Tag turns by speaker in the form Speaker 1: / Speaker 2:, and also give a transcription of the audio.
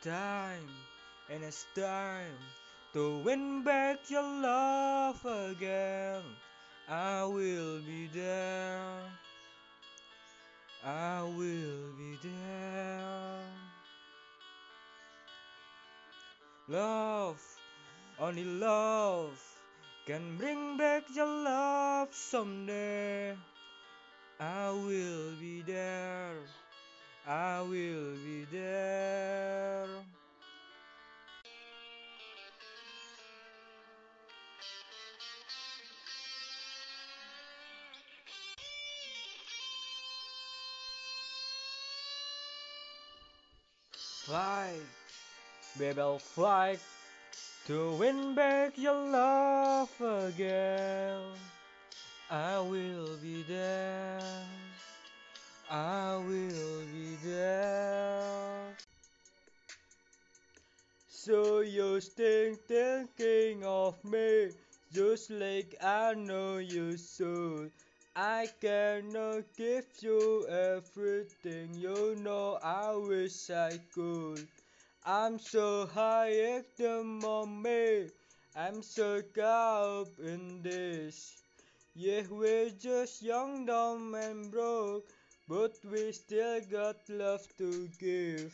Speaker 1: time, and it's time to win back your love again. I will be there. I will be there. Love, only love can bring back your love someday. I will be there. Fight, baby, I'll fight to win back your love again. I will be there. I will be there. So you're still thinking of me, just like I know you should. I cannot give you everything, you know I wish I could. I'm so high at the moment, I'm so caught up in this. Yeah, we're just young, dumb, and broke, but we still got love to give.